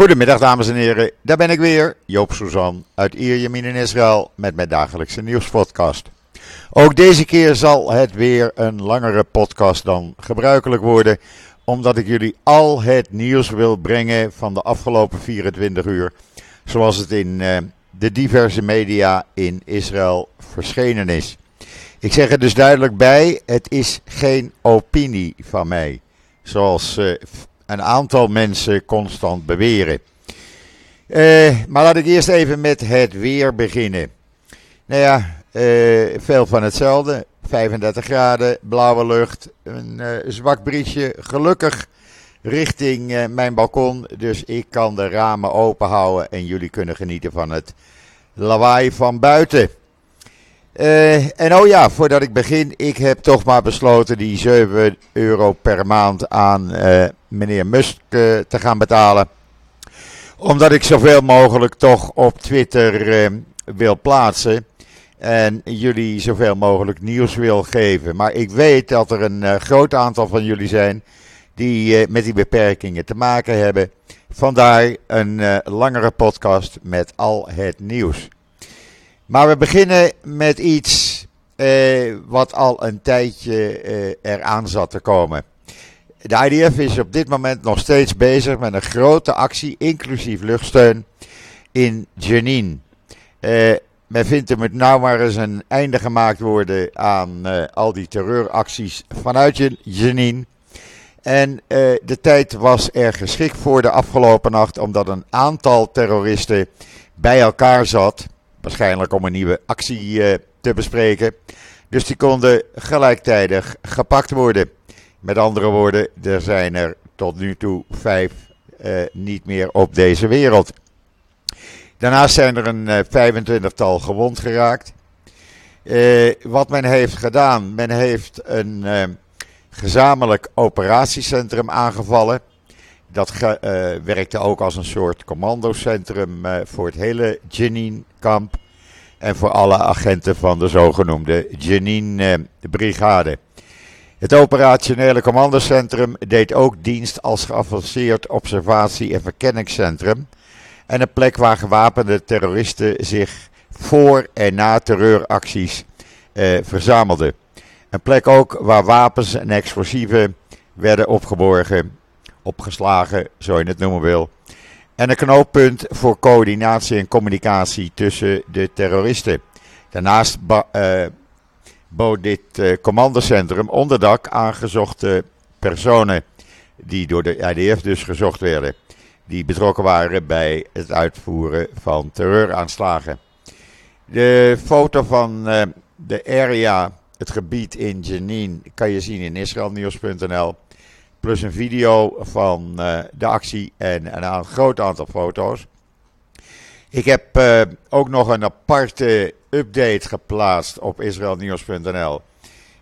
Goedemiddag dames en heren, daar ben ik weer, Joop Suzan uit Ierjemien in Israël met mijn dagelijkse nieuwspodcast. Ook deze keer zal het weer een langere podcast dan gebruikelijk worden, omdat ik jullie al het nieuws wil brengen van de afgelopen 24 uur, zoals het in uh, de diverse media in Israël verschenen is. Ik zeg er dus duidelijk bij, het is geen opinie van mij, zoals uh, een aantal mensen constant beweren. Uh, maar laat ik eerst even met het weer beginnen. Nou ja, uh, veel van hetzelfde. 35 graden, blauwe lucht, een uh, zwak briesje. Gelukkig richting mijn balkon, dus ik kan de ramen open houden en jullie kunnen genieten van het lawaai van buiten. En oh ja, voordat ik begin, ik heb toch maar besloten die 7 euro per maand aan meneer Musk te gaan betalen. Omdat ik zoveel mogelijk toch op Twitter wil plaatsen. En jullie zoveel mogelijk nieuws wil geven. Maar ik weet dat er een groot aantal van jullie zijn die met die beperkingen te maken hebben. Vandaar een langere podcast met al het nieuws. Maar we beginnen met iets wat al een tijdje eraan zat te komen. De IDF is op dit moment nog steeds bezig met een grote actie, inclusief luchtsteun, in Jenin. Uh, men vindt er moet nou maar eens een einde gemaakt worden aan uh, al die terreuracties vanuit Jenin. En de tijd was er geschikt voor de afgelopen nacht, omdat een aantal terroristen bij elkaar zat. Waarschijnlijk om een nieuwe actie te bespreken. Dus die konden gelijktijdig gepakt worden. Met andere woorden, er zijn er tot nu toe vijf uh, niet meer op deze wereld. Daarnaast zijn er een uh, eh, 25-tal gewond geraakt. Wat men heeft gedaan, men heeft een gezamenlijk operatiecentrum aangevallen. Dat werkte ook als een soort commandocentrum voor het hele Jenin-kamp. En voor alle agenten van de zogenoemde Jenin-brigade. Het operationele commandocentrum deed ook dienst als geavanceerd observatie- en verkenningscentrum en een plek waar gewapende terroristen zich voor en na terreuracties eh, verzamelden. Een plek ook waar wapens en explosieven werden opgeborgen, opgeslagen, zo je het noemen wil. En een knooppunt voor coördinatie en communicatie tussen de terroristen. Daarnaast uh, dit uh, commandocentrum onderdak aan gezochte personen, die door de IDF dus gezocht werden, die betrokken waren bij het uitvoeren van terreuraanslagen. De foto van uh, de area, het gebied in Jenin, kan je zien in israelnieuws.nl. Plus een video van uh, de actie en een groot aantal foto's. Ik heb uh, ook nog een aparte update geplaatst op israelnieuws.nl.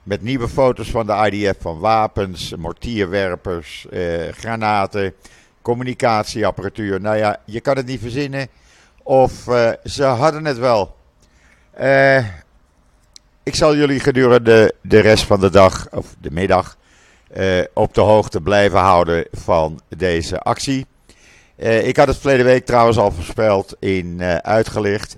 Met nieuwe foto's van de IDF van wapens, mortierwerpers, eh, granaten, communicatieapparatuur. Nou ja, je kan het niet verzinnen. Of ze hadden het wel. Ik zal jullie gedurende de rest van de dag, of de middag, uh, op de hoogte blijven houden van deze actie. ik had het verleden week trouwens al voorspeld in uitgelicht.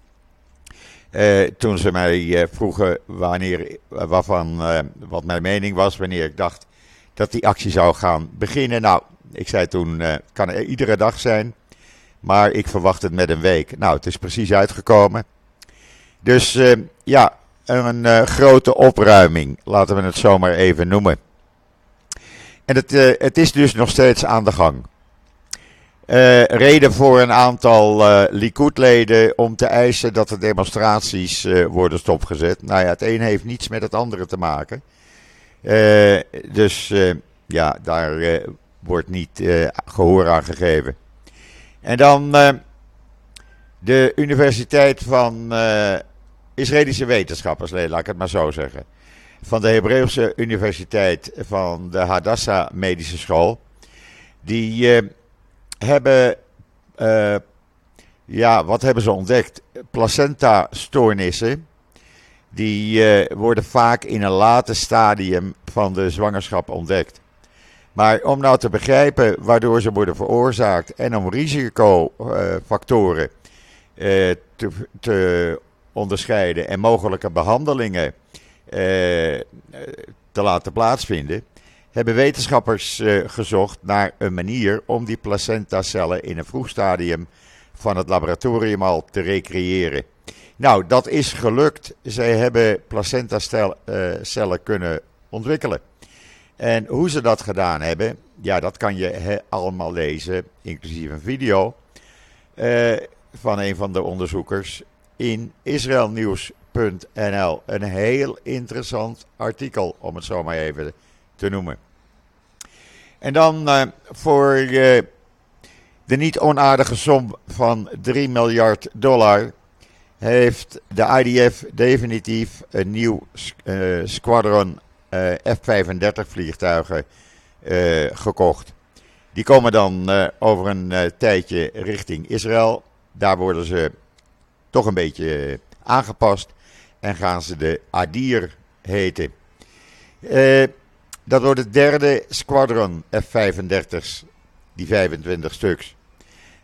Uh, toen ze mij vroegen wanneer, waarvan, wat mijn mening was, wanneer ik dacht dat die actie zou gaan beginnen. Nou, ik zei toen, kan er iedere dag zijn, maar ik verwacht het met een week. Nou, het is precies uitgekomen. Dus ja, een grote opruiming, laten we het zomaar even noemen. En het, het is dus nog steeds aan de gang. Uh, reden voor een aantal uh, Likud-leden om te eisen dat de demonstraties worden stopgezet. Nou ja, het een heeft niets met het andere te maken. dus ja, daar wordt niet gehoor aan gegeven. En dan de Universiteit van Israëlische Wetenschappers, laat ik het maar zo zeggen. Van de Hebreeuwse Universiteit van de Hadassah Medische School. Die hebben, uh, ja, wat hebben ze ontdekt? Placenta-stoornissen. Die uh, worden vaak in een late stadium van de zwangerschap ontdekt. Maar om nou te begrijpen waardoor ze worden veroorzaakt en om risicofactoren te, te, onderscheiden en mogelijke behandelingen te laten plaatsvinden, hebben wetenschappers uh, gezocht naar een manier om die placentacellen in een vroeg stadium van het laboratorium al te recreëren. Nou, dat is gelukt. Zij hebben placentacellen kunnen ontwikkelen. En hoe ze dat gedaan hebben, ja, dat kan je allemaal lezen, inclusief een video uh, van een van de onderzoekers in israelnieuws.nl. Een heel interessant artikel, om het zo maar even te noemen. En dan uh, voor uh, de niet onaardige som van 3 miljard dollar heeft de IDF definitief een nieuw uh, squadron uh, F-35 vliegtuigen uh, gekocht. Die komen dan over een tijdje richting Israël. Daar worden ze toch een beetje aangepast en gaan ze de Adir heten. dat wordt het derde squadron F-35's, die 25 stuks.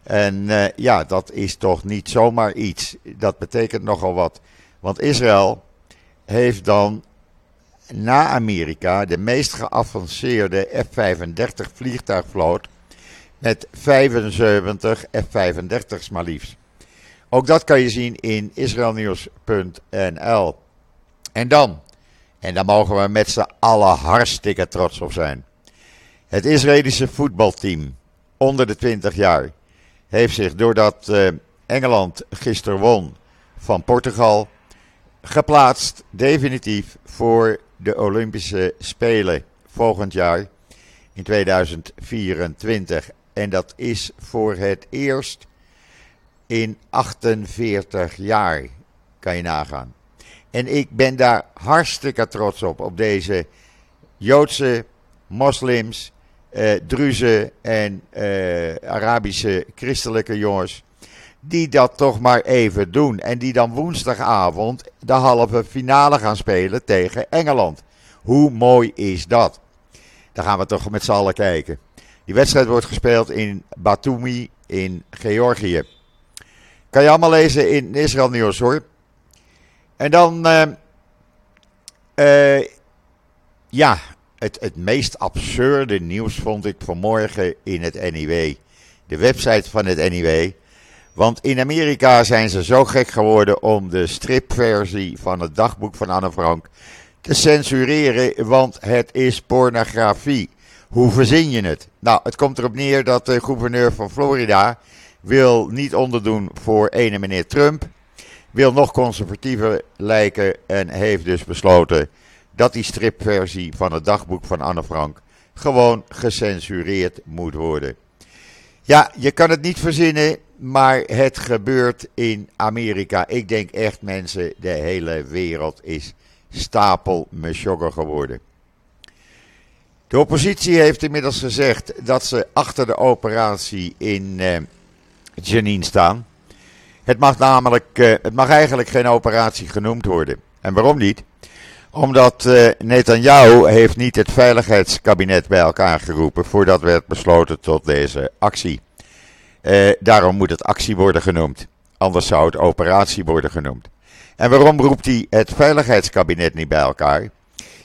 En uh, ja, dat is toch niet zomaar iets. Dat betekent nogal wat. Want Israël heeft dan na Amerika de meest geavanceerde F-35 vliegtuigvloot. Met 75 F-35's maar liefst. Ook dat kan je zien in israelnieuws.nl. En dan, en daar mogen we met z'n allen hartstikke trots op zijn. Het Israëlische voetbalteam onder de 20 jaar heeft zich doordat uh, Engeland gisteren won van Portugal geplaatst definitief voor de Olympische Spelen volgend jaar in 2024. En dat is voor het eerst in 48 jaar, kan je nagaan. En ik ben daar hartstikke trots op, op deze Joodse moslims uh, Druzen en uh, Arabische christelijke jongens. Die dat toch maar even doen. En die dan woensdagavond de halve finale gaan spelen tegen Engeland. Hoe mooi is dat? Daar gaan we toch met z'n allen kijken. Die wedstrijd wordt gespeeld in Batumi in Georgië. Kan je allemaal lezen in Israël Nieuws hoor. En dan. Uh, ja, het, het meest absurde nieuws vond ik vanmorgen in het NIW. De website van het NIW. Want in Amerika zijn ze zo gek geworden om de stripversie van het dagboek van Anne Frank te censureren, want het is pornografie. Hoe verzin je het? Nou, het komt erop neer dat de gouverneur van Florida wil niet onderdoen voor ene meneer Trump, wil nog conservatiever lijken en heeft dus besloten dat die stripversie van het dagboek van Anne Frank gewoon gecensureerd moet worden. Ja, je kan het niet verzinnen, maar het gebeurt in Amerika. Ik denk echt mensen, de hele wereld is stapel mesjogger geworden. De oppositie heeft inmiddels gezegd dat ze achter de operatie in Jenin staan. Het mag namelijk, uh, het mag eigenlijk geen operatie genoemd worden. En waarom niet? Omdat uh, Netanyahu heeft niet het veiligheidskabinet bij elkaar geroepen voordat werd besloten tot deze actie. Uh, daarom moet het actie worden genoemd. Anders zou het operatie worden genoemd. En waarom roept hij het veiligheidskabinet niet bij elkaar?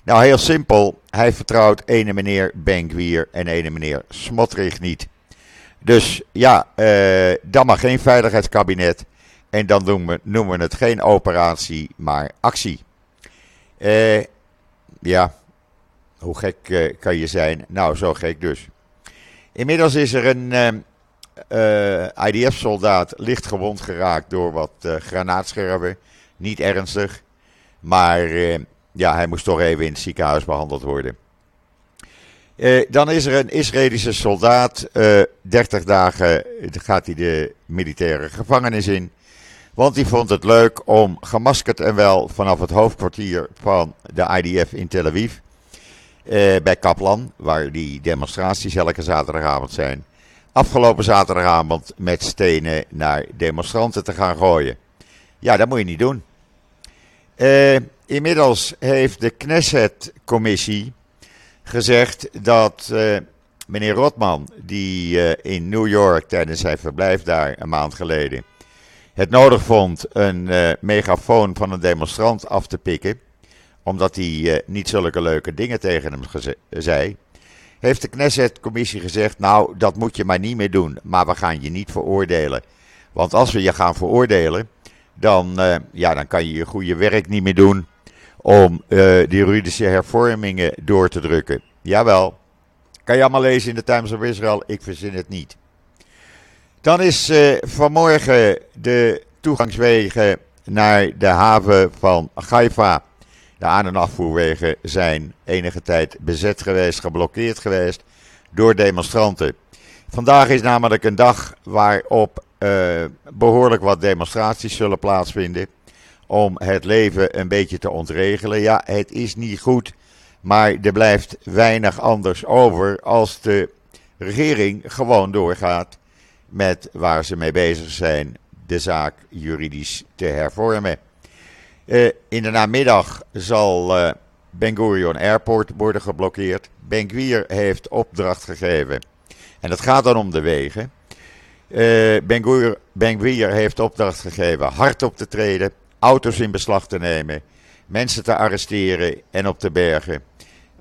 Nou, heel simpel. Hij vertrouwt ene meneer Benkwier en ene meneer Smotrich niet. Dus ja, uh, dan mag geen veiligheidskabinet. En dan noemen we, noemen het geen operatie, maar actie. Uh, ja, hoe gek uh, kan je zijn? Nou, zo gek dus. Inmiddels is er een uh, IDF-soldaat licht gewond geraakt door wat granaatscherven. Niet ernstig, maar ja, hij moest toch even in het ziekenhuis behandeld worden. Dan is er een Israëlische soldaat. 30 dagen gaat hij de militaire gevangenis in. Want die vond het leuk om gemaskerd en wel vanaf het hoofdkwartier van de IDF in Tel Aviv. Eh, bij Kaplan, waar die demonstraties elke zaterdagavond zijn. Afgelopen zaterdagavond met stenen naar demonstranten te gaan gooien. Ja, dat moet je niet doen. Eh, inmiddels heeft de Knesset-commissie gezegd dat eh, meneer Rotman, die eh, in New York tijdens zijn verblijf daar een maand geleden het nodig vond een uh, megafoon van een demonstrant af te pikken, omdat hij niet zulke leuke dingen tegen hem zei, heeft de Knesset-commissie gezegd: Nou, dat moet je maar niet meer doen, maar we gaan je niet veroordelen. Want als we je gaan veroordelen, dan, ja, dan kan je je goede werk niet meer doen om die juridische hervormingen door te drukken. Jawel, kan je allemaal lezen in de Times of Israel. Ik verzin het niet. Dan is uh, vanmorgen de toegangswegen naar de haven van Haifa. De aan- en afvoerwegen zijn enige tijd bezet geweest, geblokkeerd geweest door demonstranten. Vandaag is namelijk een dag waarop uh, behoorlijk wat demonstraties zullen plaatsvinden. Om het leven een beetje te ontregelen. Ja, het is niet goed maar er blijft weinig anders over als de regering gewoon doorgaat met waar ze mee bezig zijn, de zaak juridisch te hervormen. Uh, in de namiddag zal uh, Ben Gurion Airport worden geblokkeerd. Ben heeft opdracht gegeven. En dat gaat dan om de wegen. Uh, ben Gvir heeft opdracht gegeven hard op te treden, auto's in beslag te nemen, mensen te arresteren en op te bergen.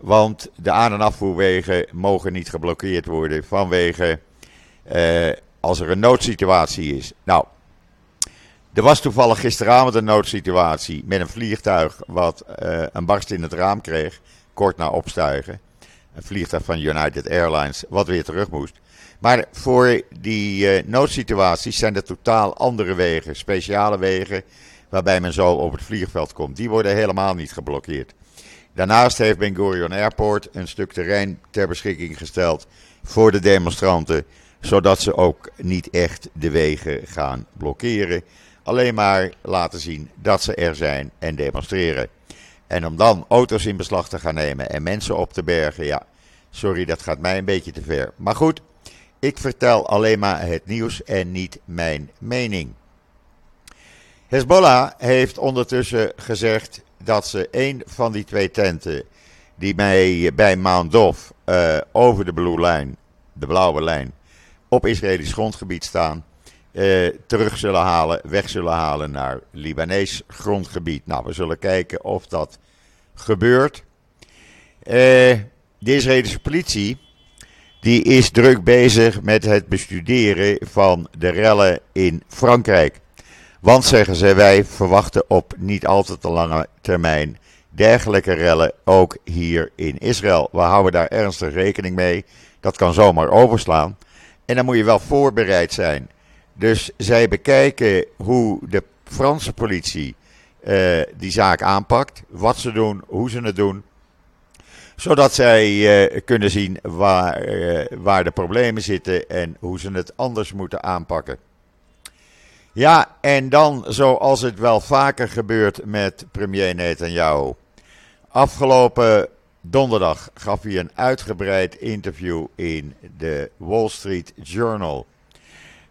Want de aan- en afvoerwegen mogen niet geblokkeerd worden vanwege eh, als er een noodsituatie is. Nou, er was toevallig gisteravond een noodsituatie met een vliegtuig wat eh, een barst in het raam kreeg, kort na opstuigen. Een vliegtuig van United Airlines, wat weer terug moest. Maar voor die uh, noodsituaties zijn er totaal andere wegen, speciale wegen, waarbij men zo op het vliegveld komt. Die worden helemaal niet geblokkeerd. Daarnaast heeft Ben Gurion Airport een stuk terrein ter beschikking gesteld voor de demonstranten, zodat ze ook niet echt de wegen gaan blokkeren. Alleen maar laten zien dat ze er zijn en demonstreren. En om dan auto's in beslag te gaan nemen en mensen op te bergen, ja, sorry, dat gaat mij een beetje te ver. Maar goed, ik vertel alleen maar het nieuws en niet mijn mening. Hezbollah heeft ondertussen gezegd dat ze een van die twee tenten die bij, bij Mount uh, over de Blue Line, de blauwe lijn, op Israëlisch grondgebied staan, uh, terug zullen halen, weg zullen halen naar Libanees grondgebied. Nou, we zullen kijken of dat gebeurt. Uh, de Israëlische politie die is druk bezig met het bestuderen van de rellen in Frankrijk. Want, zeggen ze, wij verwachten op niet al te lange termijn dergelijke rellen ook hier in Israël. We houden daar ernstig rekening mee. Dat kan zomaar overslaan. En dan moet je wel voorbereid zijn. Dus zij bekijken hoe de Franse politie uh, die zaak aanpakt. Wat ze doen, hoe ze het doen. Zodat zij uh, kunnen zien waar, uh, waar de problemen zitten en hoe ze het anders moeten aanpakken. Ja, en dan zoals het wel vaker gebeurt met premier Netanyahu. Afgelopen donderdag gaf hij een uitgebreid interview in de Wall Street Journal.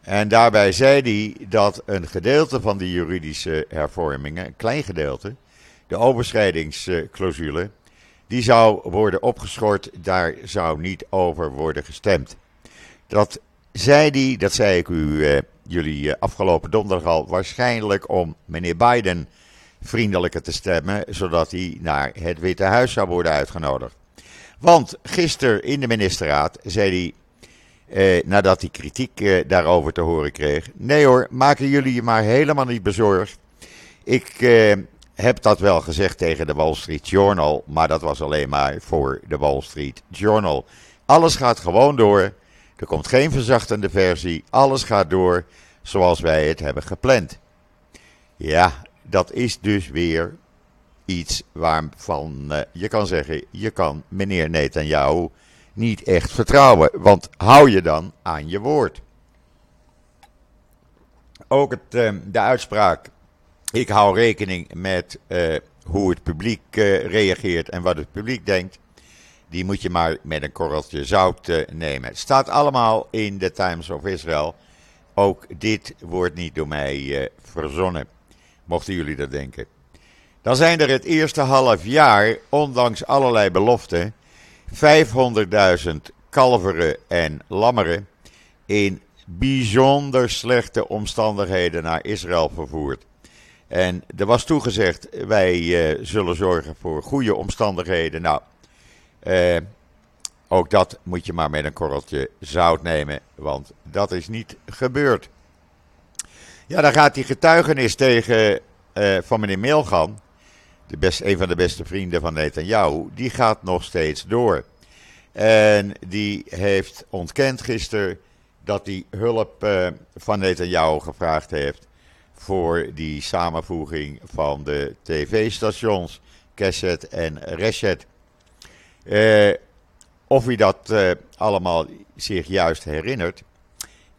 En daarbij zei hij dat een gedeelte van die juridische hervormingen, een klein gedeelte, de overschrijdingsclausule, die zou worden opgeschort, daar zou niet over worden gestemd. Dat zei hij, dat zei ik u eh, jullie eh, afgelopen donderdag al, waarschijnlijk om meneer Biden vriendelijker te stemmen, zodat hij naar het Witte Huis zou worden uitgenodigd. Want gisteren in de ministerraad zei hij, eh, nadat hij kritiek eh, daarover te horen kreeg, nee hoor, maken jullie je maar helemaal niet bezorgd. Ik eh, heb dat wel gezegd tegen de Wall Street Journal, maar dat was alleen maar voor de Wall Street Journal. Alles gaat gewoon door. Er komt geen verzachtende versie. Alles gaat door zoals wij het hebben gepland. Ja, dat is dus weer iets waarvan uh, je kan zeggen: je kan meneer Netanyahu niet echt vertrouwen. Want hou je dan aan je woord. Ook het, uh, de uitspraak: ik hou rekening met uh, hoe het publiek reageert en wat het publiek denkt die moet je maar met een korreltje zout uh, nemen. Het staat allemaal in de Times of Israel. Ook dit wordt niet door mij uh, verzonnen, mochten jullie dat denken. Dan zijn er het eerste half jaar, ondanks allerlei beloften, 500.000 kalveren en lammeren in bijzonder slechte omstandigheden naar Israël vervoerd. En er was toegezegd, wij uh, zullen zorgen voor goede omstandigheden. Nou, uh, ook dat moet je maar met een korreltje zout nemen, want dat is niet gebeurd. Ja, dan gaat die getuigenis tegen uh, van meneer Milgan, de een van de beste vrienden van Netanyahu, die gaat nog steeds door. En die heeft ontkend gisteren dat hij hulp uh, van Netanyahu gevraagd heeft voor die samenvoeging van de tv-stations Kesset en Reshet. Uh, of hij dat uh, allemaal zich juist herinnert,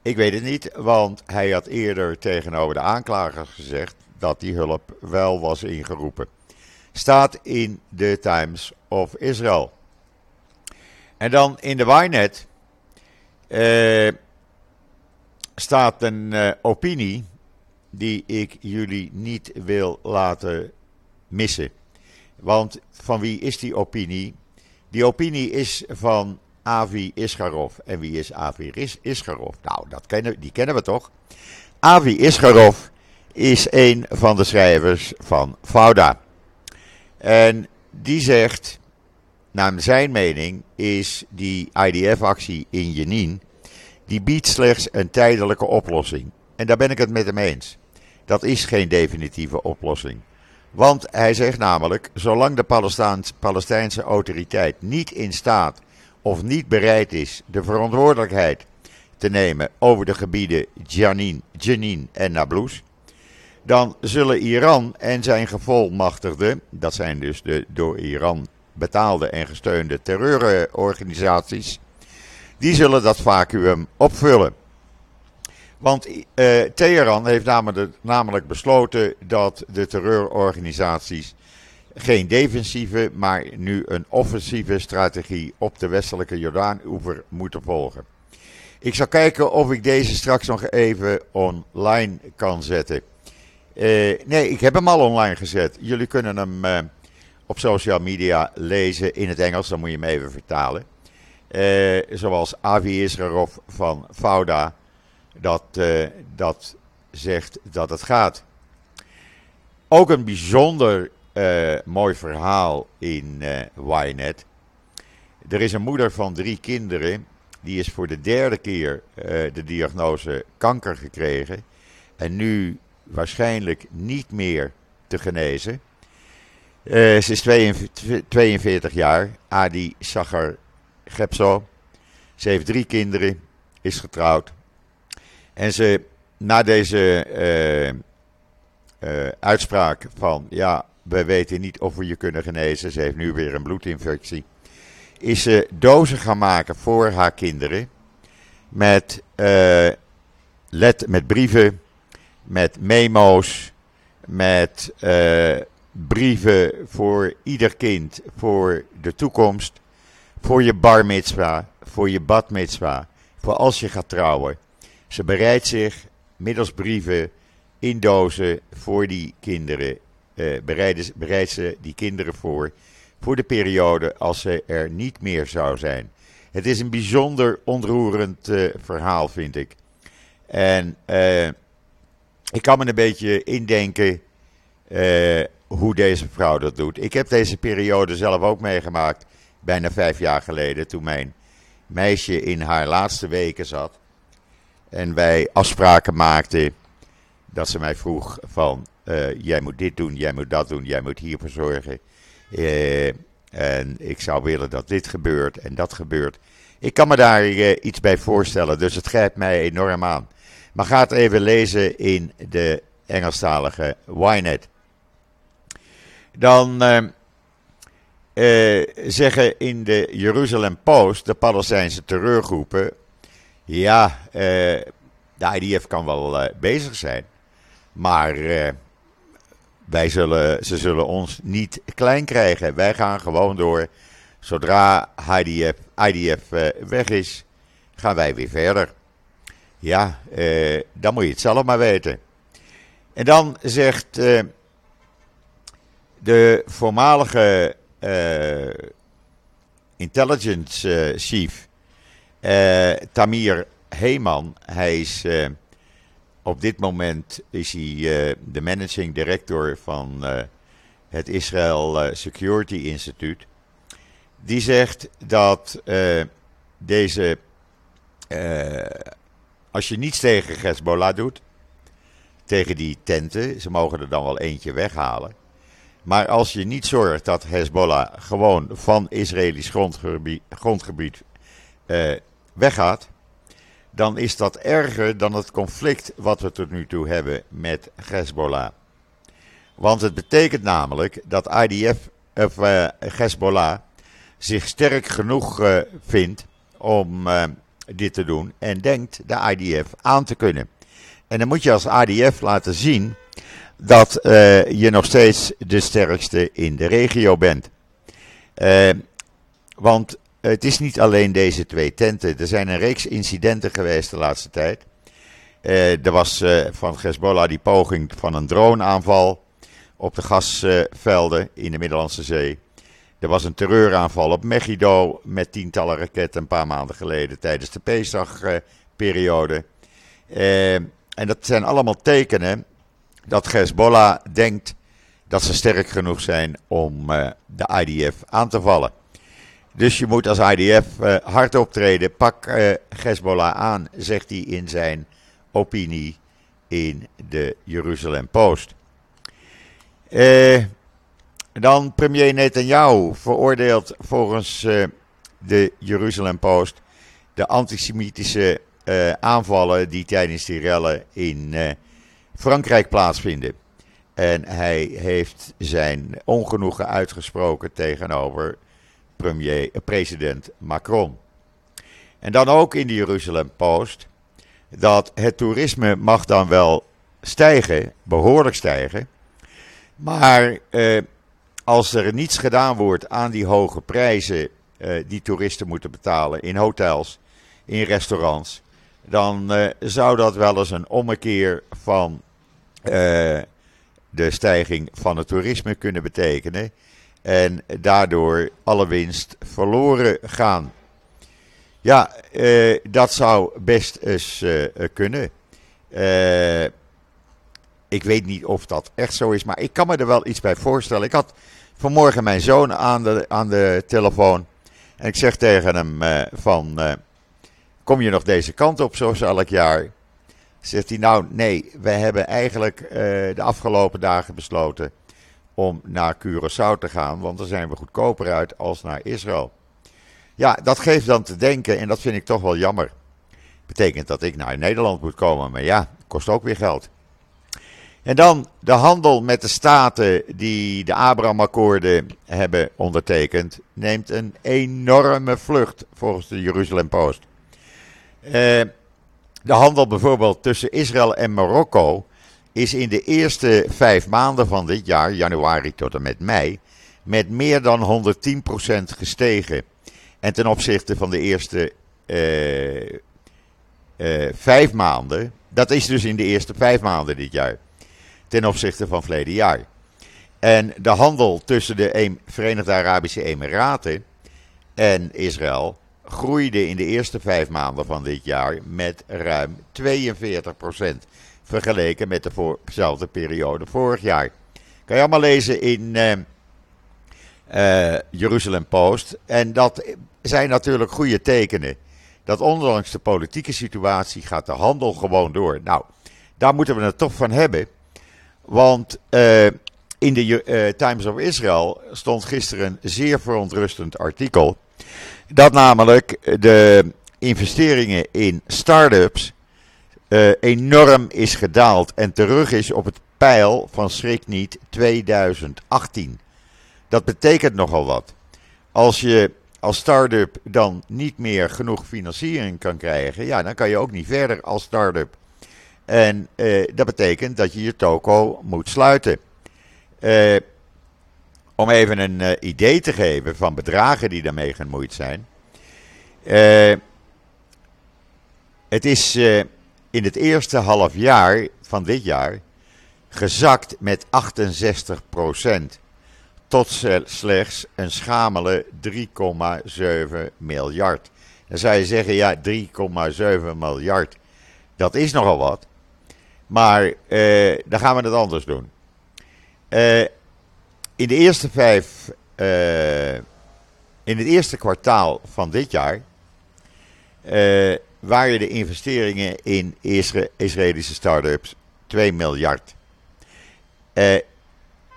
ik weet het niet, want hij had eerder tegenover de aanklagers gezegd dat die hulp wel was ingeroepen. Staat in de Times of Israel. En dan in de Wynet uh, staat een opinie die ik jullie niet wil laten missen. Want van wie is die opinie? Die opinie is van Avi Isgarov. En wie is Avi Isgarov? Nou, dat kennen, die kennen we toch? Avi Isgarov is een van de schrijvers van Fauda. En die zegt, naar zijn mening, is die IDF-actie in Jenin, die biedt slechts een tijdelijke oplossing. En daar ben ik het met hem eens. Dat is geen definitieve oplossing. Want hij zegt namelijk, zolang de Palestijnse autoriteit niet in staat of niet bereid is de verantwoordelijkheid te nemen over de gebieden Janin, Jenin en Nablus, dan zullen Iran en zijn gevolmachtigden, dat zijn dus de door Iran betaalde en gesteunde terreurorganisaties, die zullen dat vacuüm opvullen. Want uh, Teheran heeft namelijk, besloten dat de terreurorganisaties geen defensieve, maar nu een offensieve strategie op de westelijke Jordaan-oever moeten volgen. Ik zal kijken of ik deze straks nog even online kan zetten. Uh, nee, ik heb hem al online gezet. Jullie kunnen hem uh, op social media lezen in het Engels, dan moet je hem even vertalen. Zoals Avi Israrov van Fauda dat, uh, dat zegt dat het gaat. Ook een bijzonder uh, mooi verhaal in uh. Er is een moeder van drie kinderen. Die is voor de derde keer de diagnose kanker gekregen. En nu waarschijnlijk niet meer te genezen. ze is 42, 42 jaar. Adi Sagar Gepso. Ze heeft drie kinderen. Is getrouwd. En ze, na deze uh, uh, uitspraak van ja, we weten niet of we je kunnen genezen, ze heeft nu weer een bloedinfectie, is ze dozen gaan maken voor haar kinderen met, uh, let, met brieven, met memo's, met brieven voor ieder kind, voor de toekomst, voor je bar mitzwa, voor je bad mitzwa, voor als je gaat trouwen. Ze bereidt zich middels brieven in dozen voor die kinderen. Uh, bereidt, bereidt ze die kinderen voor. Voor de periode als ze er niet meer zou zijn. Het is een bijzonder ontroerend uh, verhaal, vind ik. En uh, ik kan me een beetje indenken hoe deze vrouw dat doet. Ik heb deze periode zelf ook meegemaakt, bijna vijf jaar geleden, toen mijn meisje in haar laatste weken zat. En wij afspraken maakten dat ze mij vroeg van uh, jij moet dit doen, jij moet dat doen, jij moet hiervoor zorgen. Uh, en ik zou willen dat dit gebeurt en dat gebeurt. Ik kan me daar uh, iets bij voorstellen, dus het grijpt mij enorm aan. Maar ga het even lezen in de Engelstalige Ynet. Dan zeggen in de Jerusalem Post de Palestijnse terreurgroepen ja, uh, de IDF kan wel uh, bezig zijn. Maar uh, wij zullen, ze zullen ons niet klein krijgen. Wij gaan gewoon door. Zodra IDF, IDF weg is, gaan wij weer verder. Ja, dan moet je het zelf maar weten. En dan zegt de voormalige intelligence chief Tamir Heyman, hij is op dit moment is hij de managing director van het Israel Security Institute. Die zegt dat deze, als je niets tegen Hezbollah doet, tegen die tenten. Ze mogen er dan wel eentje weghalen. Maar als je niet zorgt dat Hezbollah gewoon van Israëlisch grondgebied, grondgebied eh, weggaat, dan is dat erger dan het conflict wat we tot nu toe hebben met Hezbollah. Want het betekent namelijk dat IDF, of uh, Hezbollah zich sterk genoeg uh, vindt om uh, dit te doen en denkt de IDF aan te kunnen. En dan moet je als ADF laten zien dat je nog steeds de sterkste in de regio bent. Want het is niet alleen deze twee tenten. Er zijn een reeks incidenten geweest de laatste tijd. Uh, er was van Hezbollah die poging van een droneaanval op de gasvelden in de Middellandse Zee. Er was een terreuraanval op Megiddo met tientallen raketten een paar maanden geleden tijdens de Pesach-periode. En dat zijn allemaal tekenen dat Hezbollah denkt dat ze sterk genoeg zijn om de IDF aan te vallen. Dus je moet als IDF uh, eh, hard optreden. Pak uh, Hezbollah aan, zegt hij in zijn opinie in de Jeruzalem Post. dan premier Netanyahu veroordeelt volgens de Jeruzalem Post de antisemitische aanvallen die tijdens die rellen in Frankrijk plaatsvinden. En hij heeft zijn ongenoegen uitgesproken tegenover premier, uh, president Macron. En dan ook in de Jeruzalem Post dat het toerisme mag dan wel stijgen, behoorlijk stijgen. Maar als er niets gedaan wordt aan die hoge prijzen die toeristen moeten betalen in hotels, in restaurants, dan uh, zou dat wel eens een ommekeer van uh, de stijging van het toerisme kunnen betekenen. En daardoor alle winst verloren gaan. Ja, uh, dat zou best eens kunnen. ik weet niet of dat echt zo is, maar ik kan me er wel iets bij voorstellen. Ik had vanmorgen mijn zoon aan de, aan de telefoon. En ik zeg tegen hem van Kom je nog deze kant op zoals elk jaar? Zegt hij nou nee, we hebben eigenlijk de afgelopen dagen besloten om naar Curaçao te gaan, want dan zijn we goedkoper uit als naar Israël. Ja, dat geeft dan te denken en dat vind ik toch wel jammer. Betekent dat ik naar Nederland moet komen, maar ja, kost ook weer geld. En dan de handel met de staten die de Abraham-akkoorden hebben ondertekend, neemt een enorme vlucht volgens de Jeruzalem Post. Uh, de handel bijvoorbeeld tussen Israël en Marokko is in de eerste vijf maanden van dit jaar, januari tot en met mei, met meer dan 110% gestegen. En ten opzichte van de eerste uh, uh, vijf maanden, dat is dus in de eerste vijf maanden dit jaar, ten opzichte van verleden jaar. En de handel tussen de Verenigde Arabische Emiraten en Israël groeide in de eerste vijf maanden van dit jaar met ruim 42 Vergeleken met dezelfde periode vorig jaar. Kan je allemaal lezen in uh, Jeruzalem Post. En dat zijn natuurlijk goede tekenen. Dat ondanks de politieke situatie gaat de handel gewoon door. Nou, daar moeten we het toch van hebben. Want uh, in de Times of Israel stond gisteren een zeer verontrustend artikel. Dat namelijk de investeringen in start-ups uh, enorm is gedaald en terug is op het pijl van schrik niet 2018. Dat betekent nogal wat. Als je als start-up dan niet meer genoeg financiering kan krijgen, ja, dan kan je ook niet verder als start-up. En uh, dat betekent dat je je toko moet sluiten. Uh, om even een idee te geven van bedragen die daarmee gemoeid zijn. Het is in het eerste half jaar van dit jaar gezakt met 68% tot slechts een schamele 3,7 miljard. Dan zou je zeggen, ja, 3,7 miljard, dat is nogal wat. Maar uh, dan gaan we het anders doen. Uh, in de eerste vijf, uh, in het eerste kwartaal van dit jaar waren de investeringen in Israëlische start-ups 2 miljard.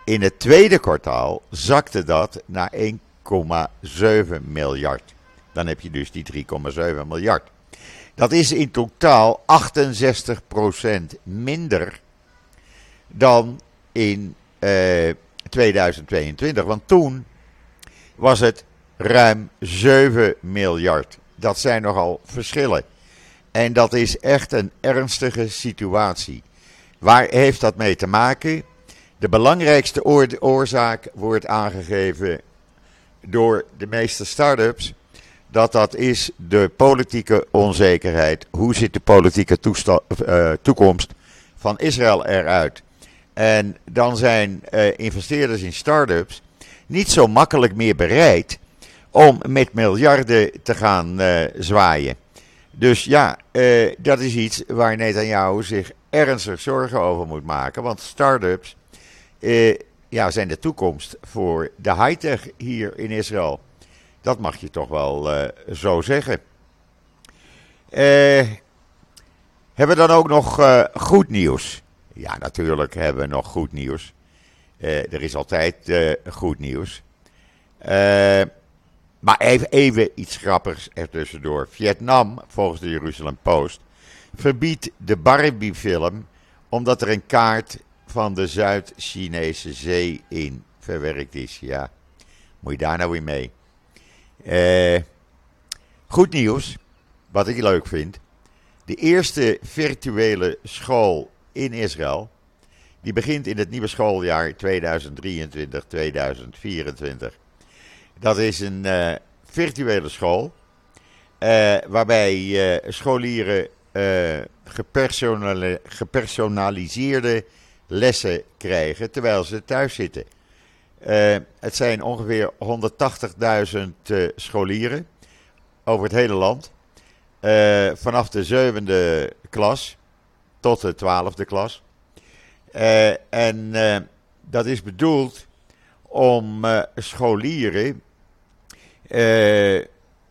in het tweede kwartaal zakte dat naar 1,7 miljard. Dan heb je dus die 3,7 miljard. Dat is in totaal 68% minder dan in uh, 2022. Want toen was het ruim 7 miljard. Dat zijn nogal verschillen. En dat is echt een ernstige situatie. Waar heeft dat mee te maken? De belangrijkste oorzaak wordt aangegeven door de meeste start-ups dat dat is de politieke onzekerheid. Hoe ziet de politieke uh, toekomst van Israël eruit? En dan zijn uh, investeerders in start-ups niet zo makkelijk meer bereid om met miljarden te gaan uh, zwaaien. Dus ja, dat is iets waar Netanyahu zich ernstig zorgen over moet maken. Want start-ups ja, zijn de toekomst voor de high-tech hier in Israël. Dat mag je toch wel zo zeggen. Hebben we dan ook nog goed nieuws? Ja, natuurlijk hebben we nog goed nieuws. er is altijd goed nieuws. Maar even, iets grappigs ertussendoor. Vietnam, volgens de Jeruzalem Post, verbiedt de Barbie-film omdat er een kaart van de Zuid-Chinese zee in verwerkt is. Ja, moet je daar nou weer mee? Uh, goed nieuws, wat ik leuk vind. De eerste virtuele school in Israël, die begint in het nieuwe schooljaar 2023-2024. Dat is een uh, virtuele school, uh, waarbij scholieren gepersonaliseerde lessen krijgen terwijl ze thuis zitten. Het zijn ongeveer 180.000 uh, scholieren over het hele land. Vanaf de zevende klas tot de twaalfde klas. En dat is bedoeld om scholieren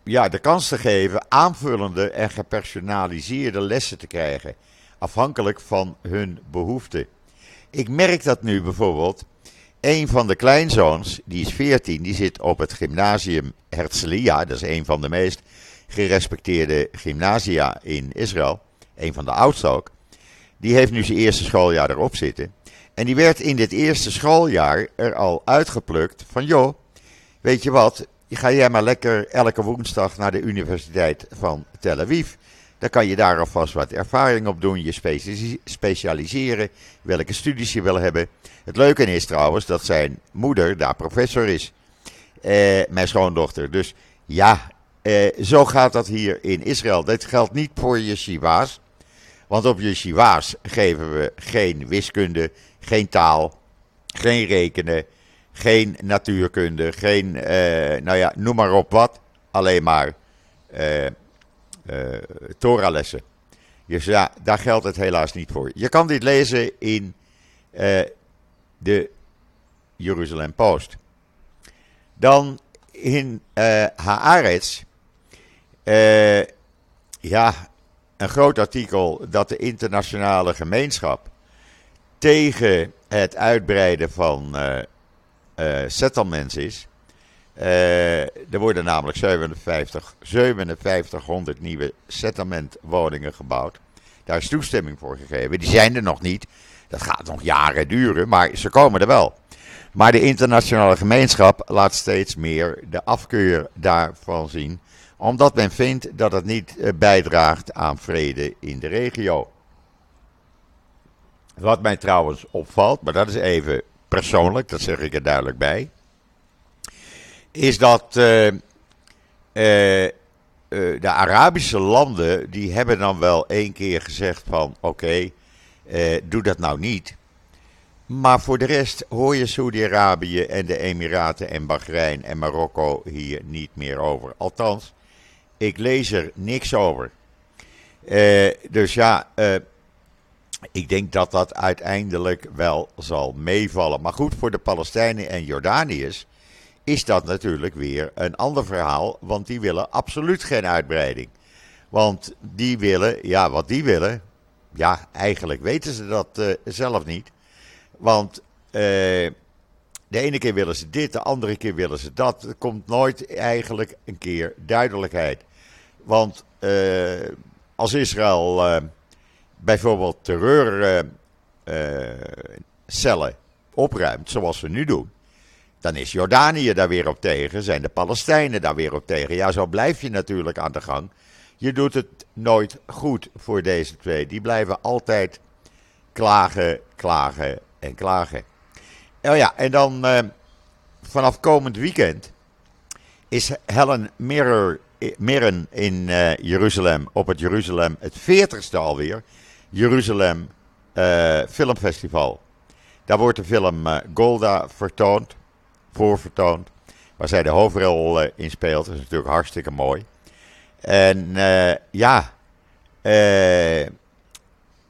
ja, de kans te geven aanvullende en gepersonaliseerde lessen te krijgen. Afhankelijk van hun behoeften. Ik merk dat nu bijvoorbeeld een van de kleinzoons, die is 14, die zit op het gymnasium Herzliya. Dat is een van de meest gerespecteerde gymnasia in Israël. Een van de oudste ook. Die heeft nu zijn eerste schooljaar erop zitten. En die werd in dit eerste schooljaar er al uitgeplukt van joh, weet je wat, ga jij maar lekker elke woensdag naar de Universiteit van Tel Aviv. Dan kan je daar alvast wat ervaring op doen, je specialiseren, welke studies je wil hebben. Het leuke is trouwens dat zijn moeder daar professor is, eh, mijn schoondochter. Dus ja, eh, zo gaat dat hier in Israël. Dat geldt niet voor je shiva's, want op je shiva's geven we geen wiskunde, geen taal, geen rekenen, geen natuurkunde, geen, eh, nou ja, noem maar op wat, alleen maar... Eh, uh, Toralessen. Dus ja, daar geldt het helaas niet voor. Je kan dit lezen in uh, de Jeruzalem Post. Dan in uh, Haaretz. Uh, ja, een groot artikel dat de internationale gemeenschap tegen het uitbreiden van settlements is. Uh, er worden namelijk 57, 5700 nieuwe settlementwoningen gebouwd. Daar is toestemming voor gegeven. Die zijn er nog niet. Dat gaat nog jaren duren, maar ze komen er wel. Maar de internationale gemeenschap laat steeds meer de afkeur daarvan zien, omdat men vindt dat het niet eh, bijdraagt aan vrede in de regio. Wat mij trouwens opvalt, maar dat is even persoonlijk, dat zeg ik er duidelijk bij is dat uh, uh, de Arabische landen, die hebben dan wel één keer gezegd van oké, doe dat nou niet. Maar voor de rest hoor je Saudi-Arabië en de Emiraten en Bahrein en Marokko hier niet meer over. Althans, ik lees er niks over. dus ja, ik denk dat dat uiteindelijk wel zal meevallen. Maar goed, voor de Palestijnen en Jordaniërs is dat natuurlijk weer een ander verhaal. Want die willen absoluut geen uitbreiding. Want die willen, ja, wat die willen, ja, eigenlijk weten ze dat uh, zelf niet. Want uh, de ene keer willen ze dit, de andere keer willen ze dat. Er komt nooit eigenlijk een keer duidelijkheid. Want uh, als Israël bijvoorbeeld terreurcellen opruimt, zoals we nu doen, dan is Jordanië daar weer op tegen, zijn de Palestijnen daar weer op tegen. Ja, zo blijf je natuurlijk aan de gang. Je doet het nooit goed voor deze twee. Die blijven altijd klagen, klagen en klagen. Oh ja, en dan uh, vanaf komend weekend is Helen Mirren in Jeruzalem, op het Jeruzalem, het 40ste alweer, Jeruzalem uh, Filmfestival. Daar wordt de film Golda vertoond, voorvertoond, waar zij de hoofdrol in speelt. Dat is natuurlijk hartstikke mooi. En ja, uh,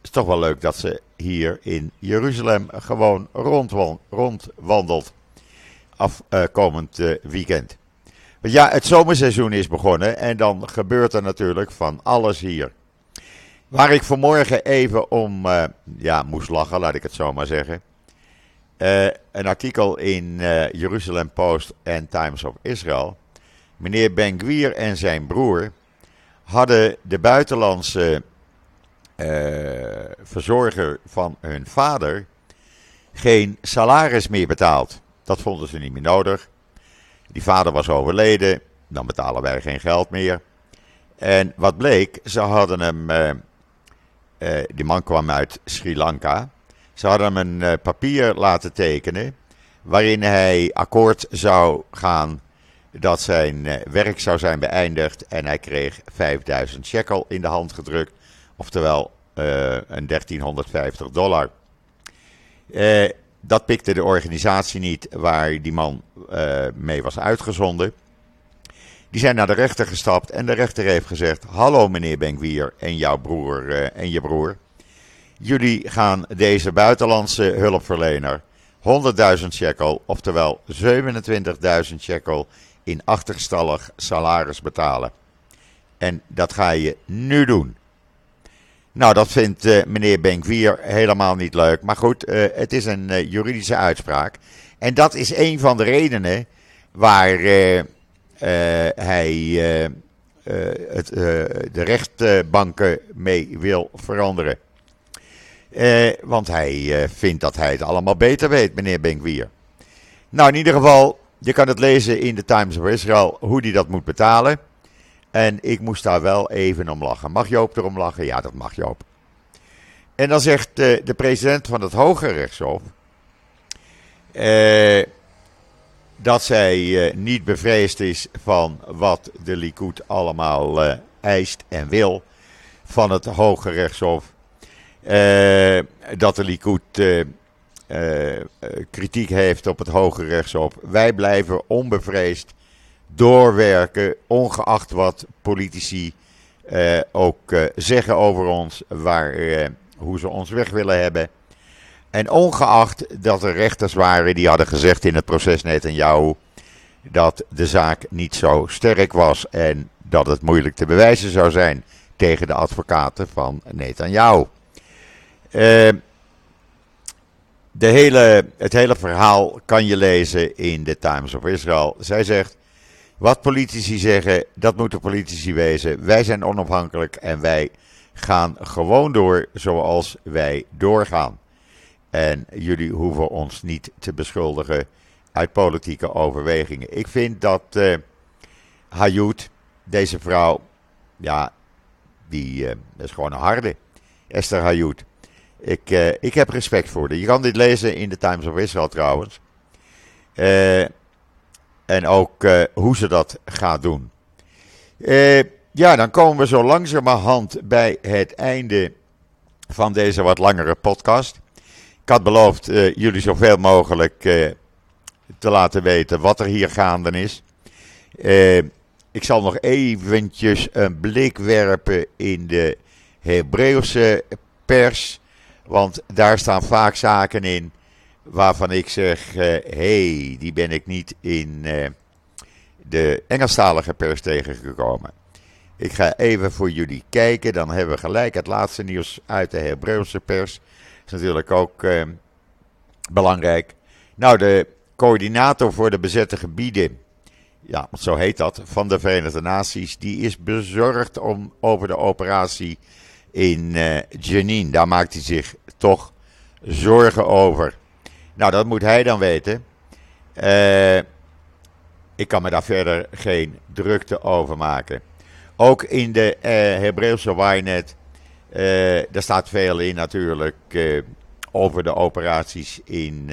is toch wel leuk dat ze hier in Jeruzalem gewoon rondwandelt afkomend weekend. Want ja, het zomerseizoen is begonnen en dan gebeurt er natuurlijk van alles hier. Waar ik vanmorgen even om uh, ja, moest lachen, laat ik het zo maar zeggen. Uh, een artikel in uh, Jeruzalem Post en Times of Israel. Meneer Ben Gwier en zijn broer hadden de buitenlandse verzorger van hun vader geen salaris meer betaald. Dat vonden ze niet meer nodig. Die vader was overleden, dan betalen wij geen geld meer. En wat bleek, ze hadden hem, uh, die man kwam uit Sri Lanka, ze hadden hem een papier laten tekenen waarin hij akkoord zou gaan dat zijn eh, werk zou zijn beëindigd en hij kreeg 5000 shekel in de hand gedrukt, oftewel een 1350 dollar. Dat pikte de organisatie niet waar die man mee was uitgezonden. Die zijn naar de rechter gestapt en de rechter heeft gezegd: Hallo meneer Benkwier en jouw broer en je broer. Jullie gaan deze buitenlandse hulpverlener 100.000 shekel, oftewel 27.000 shekel in achterstallig salaris betalen. En dat ga je nu doen. Nou, dat vindt uh, meneer Benkwier helemaal niet leuk. Maar goed, uh, het is een juridische uitspraak. En dat is een van de redenen waar hij het, de rechtbanken mee wil veranderen. want hij vindt dat hij het allemaal beter weet, meneer Benkwier. Nou, in ieder geval, je kan het lezen in de Times of Israel hoe die dat moet betalen. En ik moest daar wel even om lachen. Mag Joop erom lachen? Ja, dat mag Joop. En dan zegt de president van het Hoge Rechtshof. Dat zij uh, niet bevreesd is van wat de Likud allemaal eist en wil van het Hoge Rechtshof. dat de Likud kritiek heeft op het Hoge Rechtshof. Wij blijven onbevreesd doorwerken, ongeacht wat politici ook zeggen over ons, waar, hoe ze ons weg willen hebben. En ongeacht dat er rechters waren die hadden gezegd in het proces Netanyahu dat de zaak niet zo sterk was en dat het moeilijk te bewijzen zou zijn tegen de advocaten van Netanyahu. Uh, de hele, het hele verhaal kan je lezen in de Times of Israel. Zij zegt: wat politici zeggen, dat moeten politici wezen. Wij zijn onafhankelijk en wij gaan gewoon door zoals wij doorgaan. En jullie hoeven ons niet te beschuldigen uit politieke overwegingen. Ik vind dat uh, deze vrouw, ja, die uh, is gewoon een harde. Esther Hayut. Ik, uh, ik heb respect voor haar. Je kan dit lezen in de Times of Israel trouwens. En ook hoe ze dat gaat doen. ja, dan komen we zo langzamerhand bij het einde van deze wat langere podcast. Ik had beloofd jullie zoveel mogelijk te laten weten wat er hier gaande is. ik zal nog eventjes een blik werpen in de Hebreeuwse pers. Want daar staan vaak zaken in waarvan ik zeg: hé, hey, die ben ik niet in de Engelstalige pers tegengekomen. Ik ga even voor jullie kijken. Dan hebben we gelijk het laatste nieuws uit de Hebreeuwse pers. Natuurlijk ook uh, belangrijk. Nou, de coördinator voor de bezette gebieden, ja, zo heet dat, van de Verenigde Naties, die is bezorgd om, over de operatie in uh, Jenin. Daar maakt hij zich toch zorgen over. Nou, dat moet hij dan weten. Uh, ik kan me daar verder geen drukte over maken. Ook in de uh, Hebreeuwse Wynet, daar staat veel in natuurlijk over de operaties in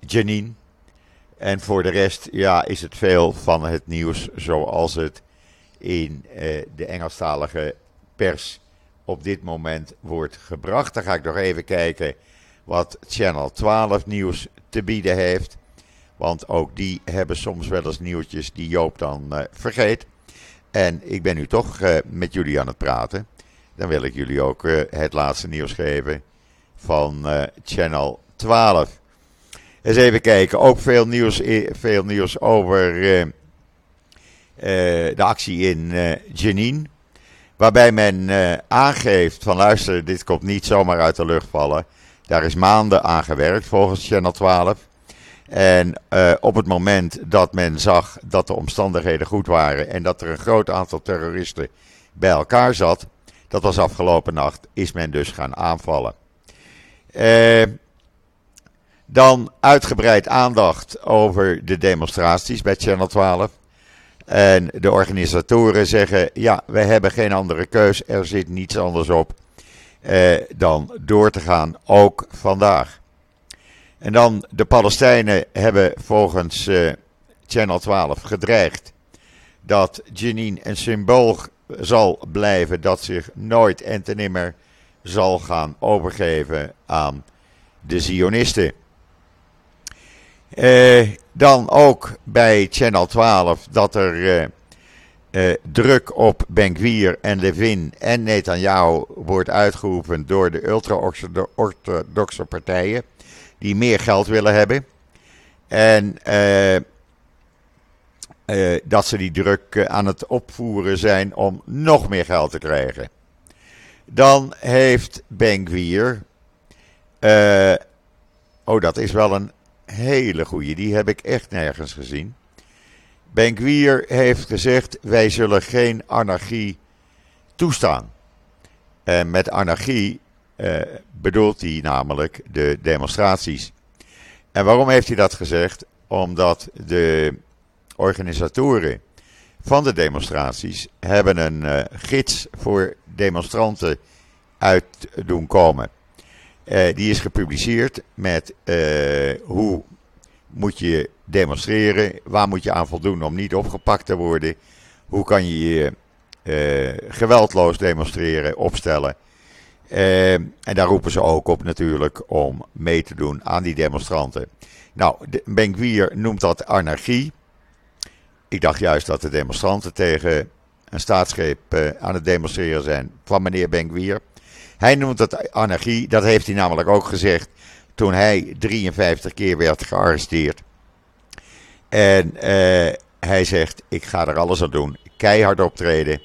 Jenin. En voor de rest ja, is het veel van het nieuws zoals het in uh, de Engelstalige pers op dit moment wordt gebracht. Dan ga ik nog even kijken wat Channel 12 nieuws te bieden heeft. Want ook die hebben soms wel eens nieuwtjes die Joop dan vergeet. En ik ben nu toch uh, met jullie aan het praten. Dan wil ik jullie ook het laatste nieuws geven van Channel 12. Eens even kijken. Ook veel nieuws, veel nieuws over de actie in Jenin. Waarbij men aangeeft van luister, dit komt niet zomaar uit de lucht vallen. Daar is maanden aan gewerkt volgens Channel 12. En op het moment dat men zag dat de omstandigheden goed waren en dat er een groot aantal terroristen bij elkaar zat, dat was afgelopen nacht, is men dus gaan aanvallen. Eh dan uitgebreid aandacht over de demonstraties bij Channel 12. En de organisatoren zeggen: ja, we hebben geen andere keus, er zit niets anders op eh, dan door te gaan, ook vandaag. En dan de Palestijnen hebben volgens eh, Channel 12 gedreigd dat Jenin een symbool zal blijven dat zich nooit en te nimmer zal gaan overgeven aan de Zionisten. Uh, dan ook bij Channel 12 dat er uh, druk op Benkwier en Levin en Netanyahu wordt uitgeoefend door de ultra-orthodoxe partijen die meer geld willen hebben. En dat ze die druk aan het opvoeren zijn om nog meer geld te krijgen. Dan heeft Benkwier. oh, dat is wel een hele goede. Die heb ik echt nergens gezien. Benkwier heeft gezegd: wij zullen geen anarchie toestaan. En met anarchie eh, bedoelt hij namelijk de demonstraties. En waarom heeft hij dat gezegd? Omdat de organisatoren van de demonstraties hebben een uh, gids voor demonstranten uit doen komen. Uh, die is gepubliceerd met hoe moet je demonstreren, waar moet je aan voldoen om niet opgepakt te worden, hoe kan je je geweldloos demonstreren, opstellen. En daar roepen ze ook op natuurlijk om mee te doen aan die demonstranten. Nou, Benkwier noemt dat anarchie. Ik dacht juist dat de demonstranten tegen een staatsgreep aan het demonstreren zijn van meneer Benkwier. Hij noemt dat anarchie, dat heeft hij namelijk ook gezegd toen hij 53 keer werd gearresteerd. En uh, hij zegt, ik ga er alles aan doen, keihard optreden.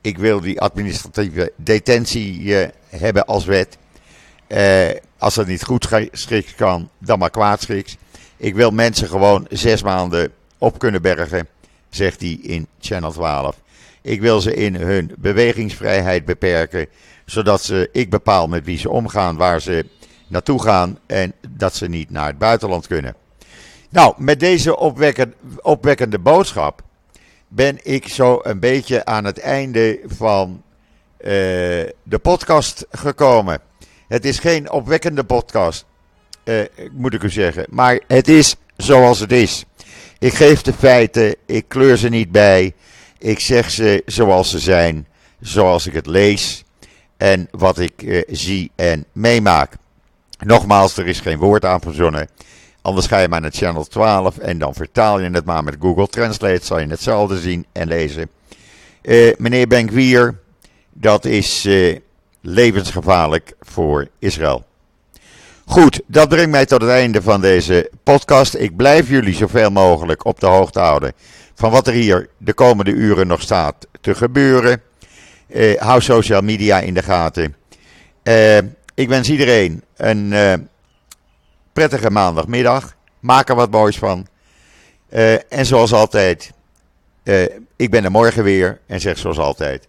Ik wil die administratieve detentie hebben als wet. Uh, als dat niet goed schiks kan, dan maar kwaadschiks. Ik wil mensen gewoon zes maanden op kunnen bergen, zegt hij in Channel 12. Ik wil ze in hun bewegingsvrijheid beperken zodat ze, ik bepaal met wie ze omgaan, waar ze naartoe gaan en dat ze niet naar het buitenland kunnen. Nou, met deze opwekkende, opwekkende boodschap ben ik zo een beetje aan het einde van de podcast gekomen. Het is geen opwekkende podcast, uh, moet ik u zeggen, maar het is zoals het is. Ik geef de feiten, ik kleur ze niet bij, ik zeg ze zoals ze zijn, zoals ik het lees en wat ik uh, zie en meemaak. Nogmaals, er is geen woord aan verzonnen. Anders ga je maar naar channel 12 en dan vertaal je het maar met Google Translate. Zal je hetzelfde zien en lezen. Uh, meneer Benkwier, dat is uh, levensgevaarlijk voor Israël. Goed, dat brengt mij tot het einde van deze podcast. Ik blijf jullie zoveel mogelijk op de hoogte houden van wat er hier de komende uren nog staat te gebeuren. Uh, hou social media in de gaten. Uh, ik wens iedereen een uh, prettige maandagmiddag. Maak er wat moois van. en zoals altijd, ik ben er morgen weer en zeg zoals altijd: